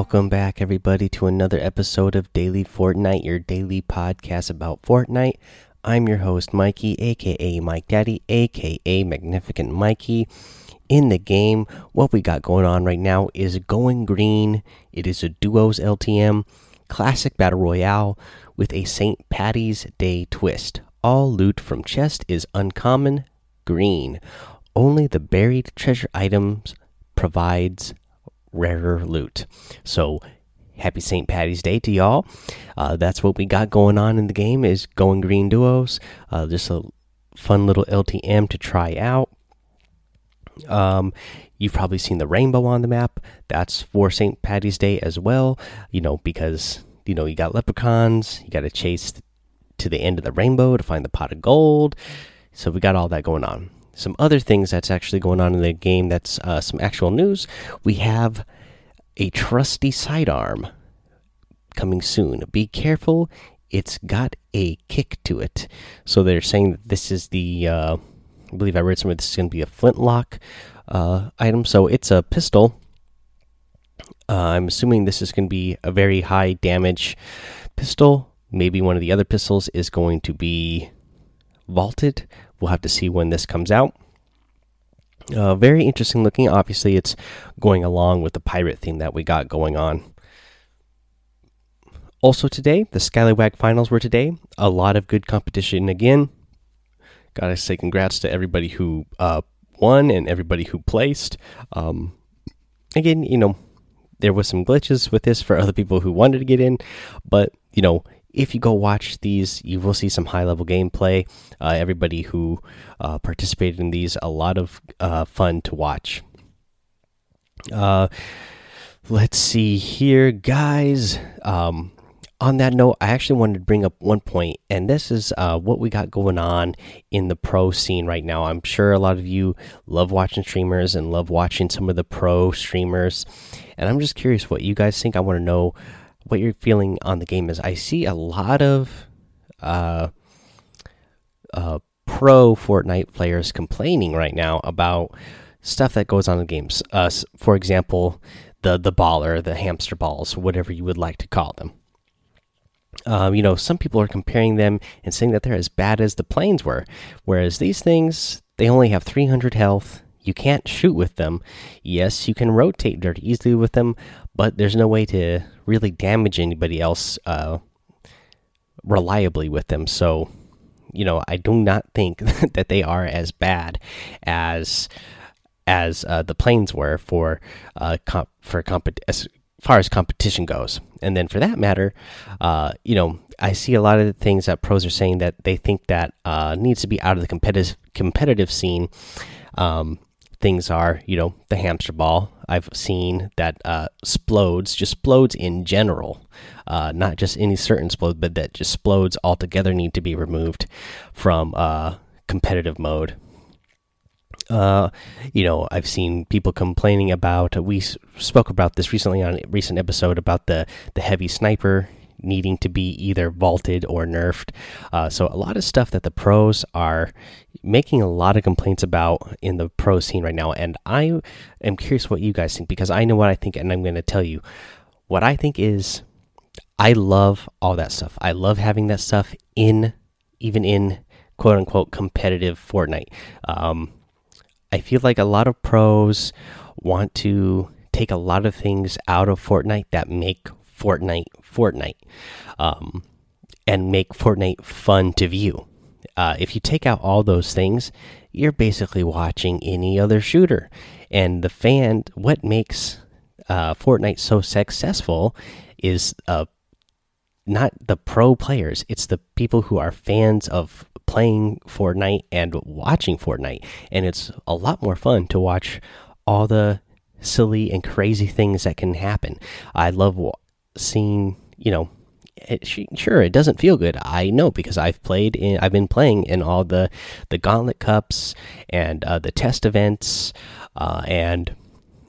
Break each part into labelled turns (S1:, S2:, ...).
S1: Welcome back, everybody, to another episode of Daily Fortnite, your daily podcast about Fortnite. I'm your host, Mikey, aka Mike Daddy, aka Magnificent Mikey. In the game, what we got going on right now is Going Green. It is a duos LTM, classic battle royale with a St. Patty's Day twist. All loot from chest is uncommon green. Only the buried treasure items provides rarer loot. So happy St. Patty's Day to y'all. Uh, that's what we got going on in the game is going green duos. Uh, just a fun little LTM to try out. Um, you've probably seen the rainbow on the map. That's for St. Patty's Day as well. You know because you know you got leprechauns. You got to chase to the end of the rainbow to find the pot of gold. So we got all that going on. Some other things that's actually going on in the game that's uh, some actual news. We have a trusty sidearm coming soon. Be careful, it's got a kick to it. So they're saying that this is the, uh, I believe I read somewhere this is going to be a flintlock uh, item. So it's a pistol. Uh, I'm assuming this is going to be a very high damage pistol Maybe one of the other pistols is going to be vaulted. We'll have to see when this comes out. Uh, very interesting looking. Obviously, it's going along with the pirate theme that we got going on. Also, today, the Skywag finals were today. A lot of good competition again. Gotta say, congrats to everybody who uh, won and everybody who placed. Um, again, you know, there was some glitches with this for other people who wanted to get in, but you know, if you go watch these, you will see some high level gameplay. Uh, everybody who uh, participated in these, a lot of uh, fun to watch. Uh, let's see here, guys. Um, on that note, I actually wanted to bring up one point, and this is uh, what we got going on in the pro scene right now. I'm sure a lot of you love watching streamers and love watching some of the pro streamers, and I'm just curious what you guys think. I want to know what you're feeling on the game is I see a lot of uh, uh, pro Fortnite players complaining right now about stuff that goes on in games. Uh, for example, the the baller, the hamster balls, whatever you would like to call them. Um, you know, some people are comparing them and saying that they're as bad as the planes were, whereas these things they only have 300 health. You can't shoot with them. Yes, you can rotate dirt easily with them, but there's no way to really damage anybody else uh, reliably with them. So, you know, I do not think that they are as bad as as uh, the planes were for uh, comp for comp as far as competition goes. And then for that matter, uh, you know, I see a lot of the things that pros are saying that they think that uh, needs to be out of the competitive competitive scene. Um, things are, you know, the hamster ball. I've seen that uh, splodes, just splodes in general, uh, not just any certain splode, but that just splodes altogether need to be removed from uh, competitive mode. Uh, you know, I've seen people complaining about. We spoke about this recently on a recent episode about the the heavy sniper needing to be either vaulted or nerfed. Uh, so a lot of stuff that the pros are making a lot of complaints about in the pro scene right now, and I am curious what you guys think because I know what I think, and I'm going to tell you what I think is. I love all that stuff. I love having that stuff in, even in quote unquote competitive Fortnite. Um, I feel like a lot of pros want to take a lot of things out of Fortnite that make Fortnite Fortnite um, and make Fortnite fun to view. Uh, if you take out all those things, you're basically watching any other shooter. And the fan, what makes uh, Fortnite so successful is uh, not the pro players, it's the people who are fans of playing Fortnite and watching Fortnite. And it's a lot more fun to watch all the silly and crazy things that can happen. I love seeing, you know, it, sure it doesn't feel good. I know because I've played in, I've been playing in all the the Gauntlet Cups and uh, the test events, uh, and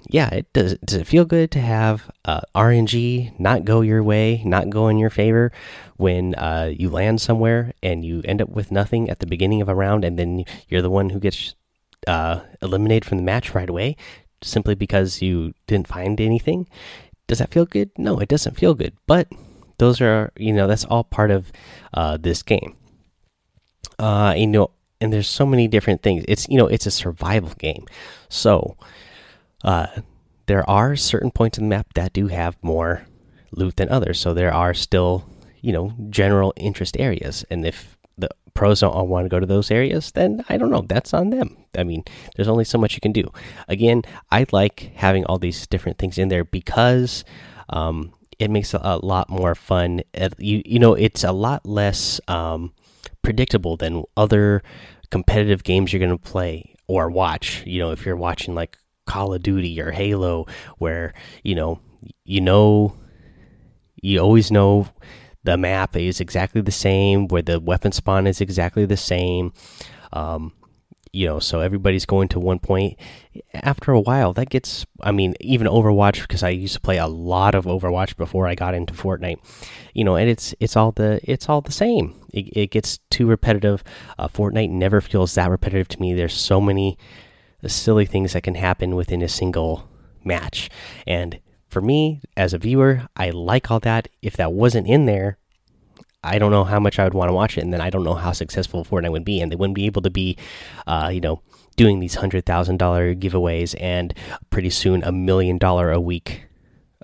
S1: yeah, it does. Does it feel good to have uh, RNG not go your way, not go in your favor when uh, you land somewhere and you end up with nothing at the beginning of a round, and then you're the one who gets uh, eliminated from the match right away simply because you didn't find anything? Does that feel good? No, it doesn't feel good. But those are, you know, that's all part of uh, this game. Uh, you know, and there's so many different things. It's, you know, it's a survival game. So, uh, there are certain points in the map that do have more loot than others. So there are still, you know, general interest areas. And if pros don't want to go to those areas, then I don't know. That's on them. I mean, there's only so much you can do. Again, I like having all these different things in there because um, it makes it a lot more fun. You you know, it's a lot less um, predictable than other competitive games you're going to play or watch. You know, if you're watching like Call of Duty or Halo, where you know you know you always know the map is exactly the same, where the weapon spawn is exactly the same. Um, you know, so everybody's going to one point. After a while, that gets. I mean, even Overwatch because I used to play a lot of Overwatch before I got into Fortnite. You know, and it's it's all the it's all the same. It, it gets too repetitive. Uh, Fortnite never feels that repetitive to me. There's so many silly things that can happen within a single match, and for me as a viewer, I like all that. If that wasn't in there, I don't know how much I would want to watch it, and then I don't know how successful Fortnite would be, and they wouldn't be able to be, uh, you know, doing these hundred thousand dollar giveaways and pretty soon a million dollar a week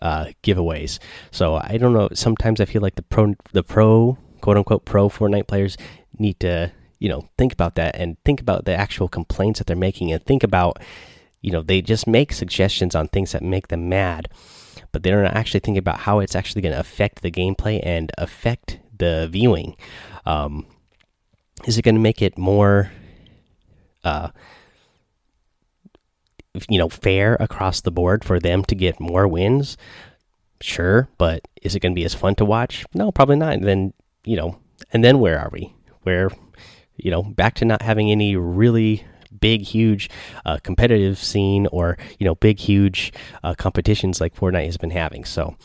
S1: uh, giveaways. So I don't know. Sometimes I feel like the pro, the pro, quote unquote, pro Fortnite players need to, you know, think about that and think about the actual complaints that they're making, and think about, you know, they just make suggestions on things that make them mad but they're not actually thinking about how it's actually going to affect the gameplay and affect the viewing. Um, is it going to make it more, uh, you know, fair across the board for them to get more wins? Sure, but is it going to be as fun to watch? No, probably not. And then you know, and then where are we? Where, you know, back to not having any really big, huge uh, competitive scene or you know big, huge uh, competitions like Fortnite has been having. So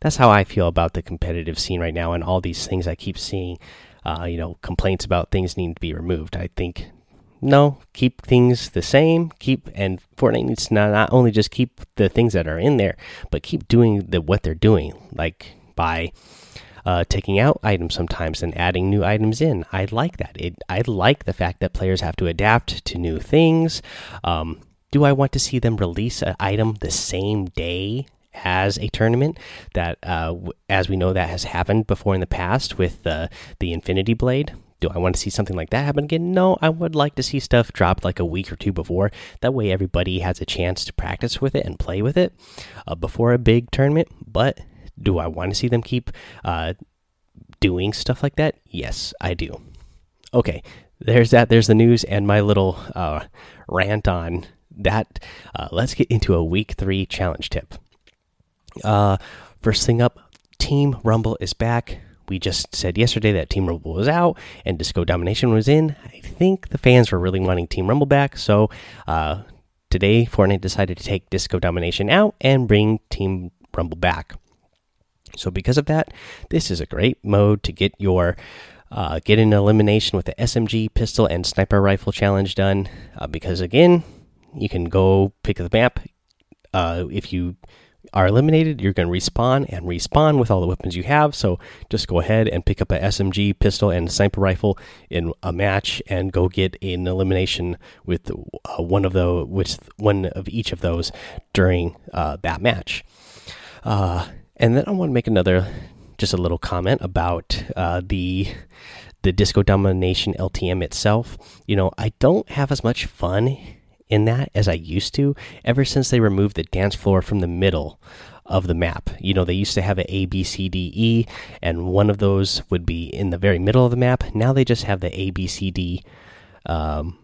S1: that's how I feel about the competitive scene right now, and all these things I keep seeing. Uh, you know, complaints about things needing to be removed. I think no, keep things the same. Keep and Fortnite needs to not, not only just keep the things that are in there, but keep doing the what they're doing, like by uh, taking out items sometimes and adding new items in. I like that. It, I like the fact that players have to adapt to new things. Um, do I want to see them release an item the same day as a tournament? That, uh, as we know, that has happened before in the past with uh, the Infinity Blade. Do I want to see something like that happen again? No, I would like to see stuff dropped like a week or two before. That way, everybody has a chance to practice with it and play with it uh, before a big tournament. But do I want to see them keep uh, doing stuff like that? Yes, I do. Okay, there's that. There's the news and my little uh, rant on that. Uh, let's get into a week three challenge tip. Uh, first thing up, Team Rumble is back. We just said yesterday that Team Rumble was out and Disco Domination was in. I think the fans were really wanting Team Rumble back, so uh, today Fortnite decided to take Disco Domination out and bring Team Rumble back. So because of that, this is a great mode to get your uh, get an elimination with the SMG pistol and sniper rifle challenge done. Uh, because again, you can go pick the map. Uh, if you are eliminated, you're going to respawn and respawn with all the weapons you have. So just go ahead and pick up a SMG pistol and sniper rifle in a match and go get an elimination with uh, one of the with one of each of those during uh, that match. Uh, and then I want to make another, just a little comment about uh, the the Disco Domination LTM itself. You know, I don't have as much fun in that as I used to ever since they removed the dance floor from the middle of the map. You know, they used to have a A, B, C, D, E, and one of those would be in the very middle of the map. Now they just have the A, B, C, D um,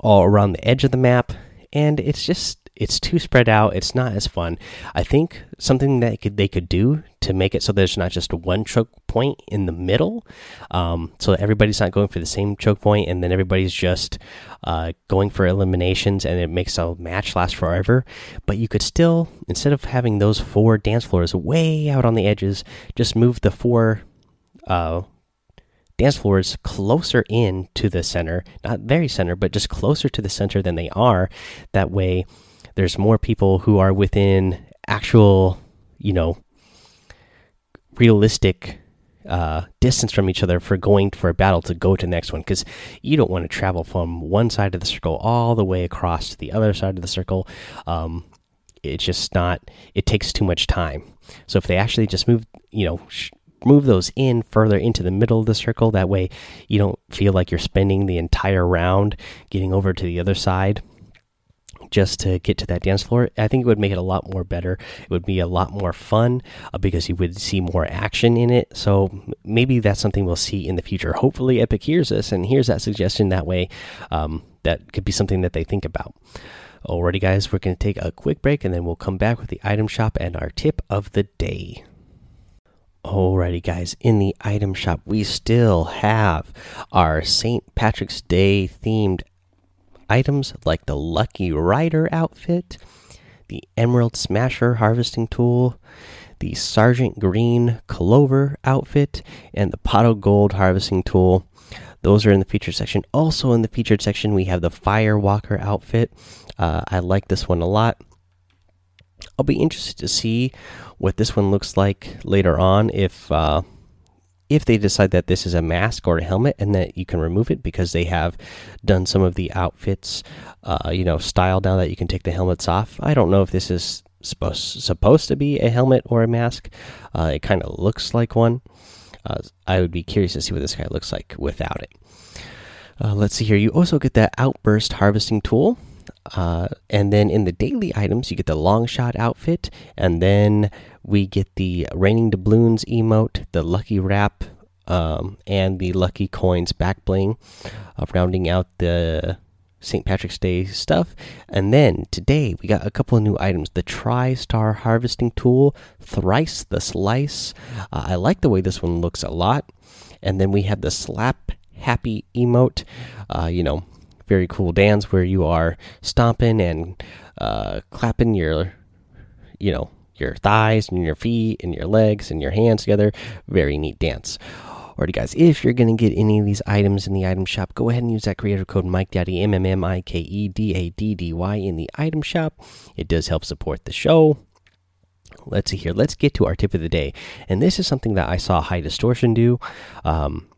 S1: all around the edge of the map, and it's just it's too spread out. It's not as fun. I think something that could, they could do to make it so there's not just one choke point in the middle, um, so everybody's not going for the same choke point, and then everybody's just uh, going for eliminations, and it makes a match last forever. But you could still, instead of having those four dance floors way out on the edges, just move the four. Uh, dance floors closer in to the center, not very center, but just closer to the center than they are. That way, there's more people who are within actual you know, realistic uh, distance from each other for going for a battle to go to the next one because you don't want to travel from one side of the circle all the way across to the other side of the circle. Um, it's just not. It takes too much time. So if they actually just move, you know, move those in further into the middle of the circle, that way you don't feel like you're spending the entire round getting over to the other side just to get to that dance floor. I think it would make it a lot more better. It would be a lot more fun uh, because you would see more action in it. So maybe that's something we'll see in the future. Hopefully, Epic hears this and hears that suggestion. That way, um, that could be something that they think about. Alrighty, guys, we're going to take a quick break and then we'll come back with the item shop and our tip of the day. Alrighty, guys, in the item shop, we still have our St. Patrick's Day themed items like the Lucky Rider outfit, the Emerald Smasher harvesting tool, the Sergeant Green Clover outfit, and the Pot of Gold harvesting tool. Those are in the featured section. Also, in the featured section, we have the Firewalker outfit. Uh, I like this one a lot. I'll be interested to see what this one looks like later on if uh, if they decide that this is a mask or a helmet and that you can remove it because they have done some of the outfits, uh, you know, style now that you can take the helmets off. I don't know if this is supposed supposed to be a helmet or a mask. Uh, it kind of looks like one. Uh, I would be curious to see what this guy looks like without it. Uh, let's see here. You also get that outburst harvesting tool. Uh, and then in the daily items, you get the long shot outfit, and then we get the raining doubloons emote, the lucky wrap, um, and the lucky coins back bling, uh, rounding out the St. Patrick's Day stuff. And then today we got a couple of new items the Tri Star Harvesting Tool, Thrice the Slice. Uh, I like the way this one looks a lot. And then we have the Slap Happy emote. Uh, you know, very cool dance where you are stomping and uh, clapping your, you know, your thighs and your feet and your legs and your hands together. Very neat dance. Alrighty, guys, if you're going to get any of these items in the item shop, go ahead and use that creator code MikeDaddy, M M M I K E D A D D Y, in the item shop. It does help support the show. Let's see here. Let's get to our tip of the day. And this is something that I saw High Distortion do. Um,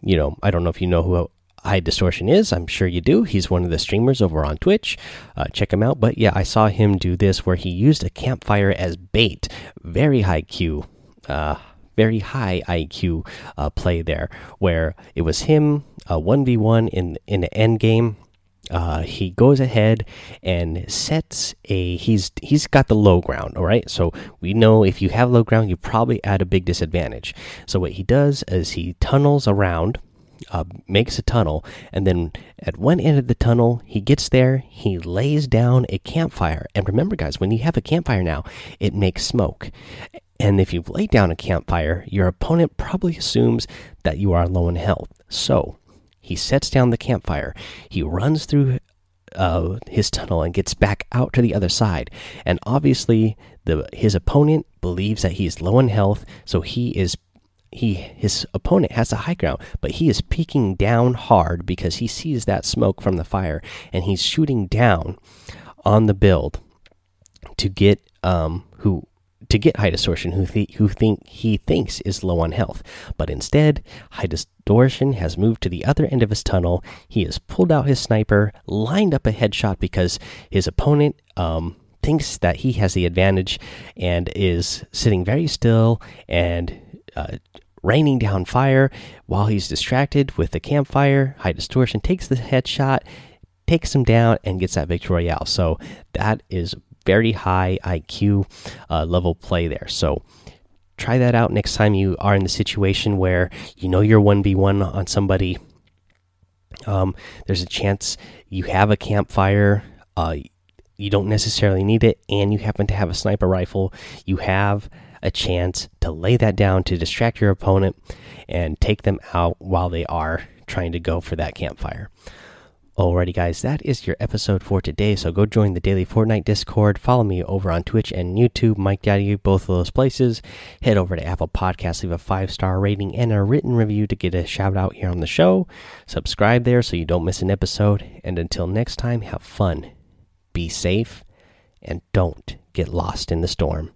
S1: you know, I don't know if you know who High Distortion is. I'm sure you do. He's one of the streamers over on Twitch. Uh, check him out. But yeah, I saw him do this where he used a campfire as bait. Very high Q. Uh, very high IQ uh, play there, where it was him a one v one in in the end game. Uh, he goes ahead and sets a he's he's got the low ground all right so we know if you have low ground you probably at a big disadvantage so what he does is he tunnels around uh, makes a tunnel, and then at one end of the tunnel, he gets there, he lays down a campfire. And remember, guys, when you have a campfire now, it makes smoke. And if you've laid down a campfire, your opponent probably assumes that you are low in health. So he sets down the campfire, he runs through uh, his tunnel and gets back out to the other side. And obviously, the his opponent believes that he's low in health, so he is he his opponent has the high ground, but he is peeking down hard because he sees that smoke from the fire, and he's shooting down on the build to get um who to get high distortion who th who think he thinks is low on health. But instead high distortion has moved to the other end of his tunnel. He has pulled out his sniper lined up a headshot because his opponent um thinks that he has the advantage and is sitting very still and uh, raining down fire while he's distracted with the campfire. High distortion takes the headshot, takes him down, and gets that victory royale. So that is very high IQ uh, level play there. So try that out next time you are in the situation where you know you're 1v1 on somebody. Um, there's a chance you have a campfire. Uh, you don't necessarily need it, and you happen to have a sniper rifle. You have a chance to lay that down to distract your opponent and take them out while they are trying to go for that campfire. Alrighty, guys, that is your episode for today. So go join the daily Fortnite Discord. Follow me over on Twitch and YouTube, Mike Daddy, both of those places. Head over to Apple Podcasts, leave a five star rating and a written review to get a shout out here on the show. Subscribe there so you don't miss an episode. And until next time, have fun, be safe, and don't get lost in the storm.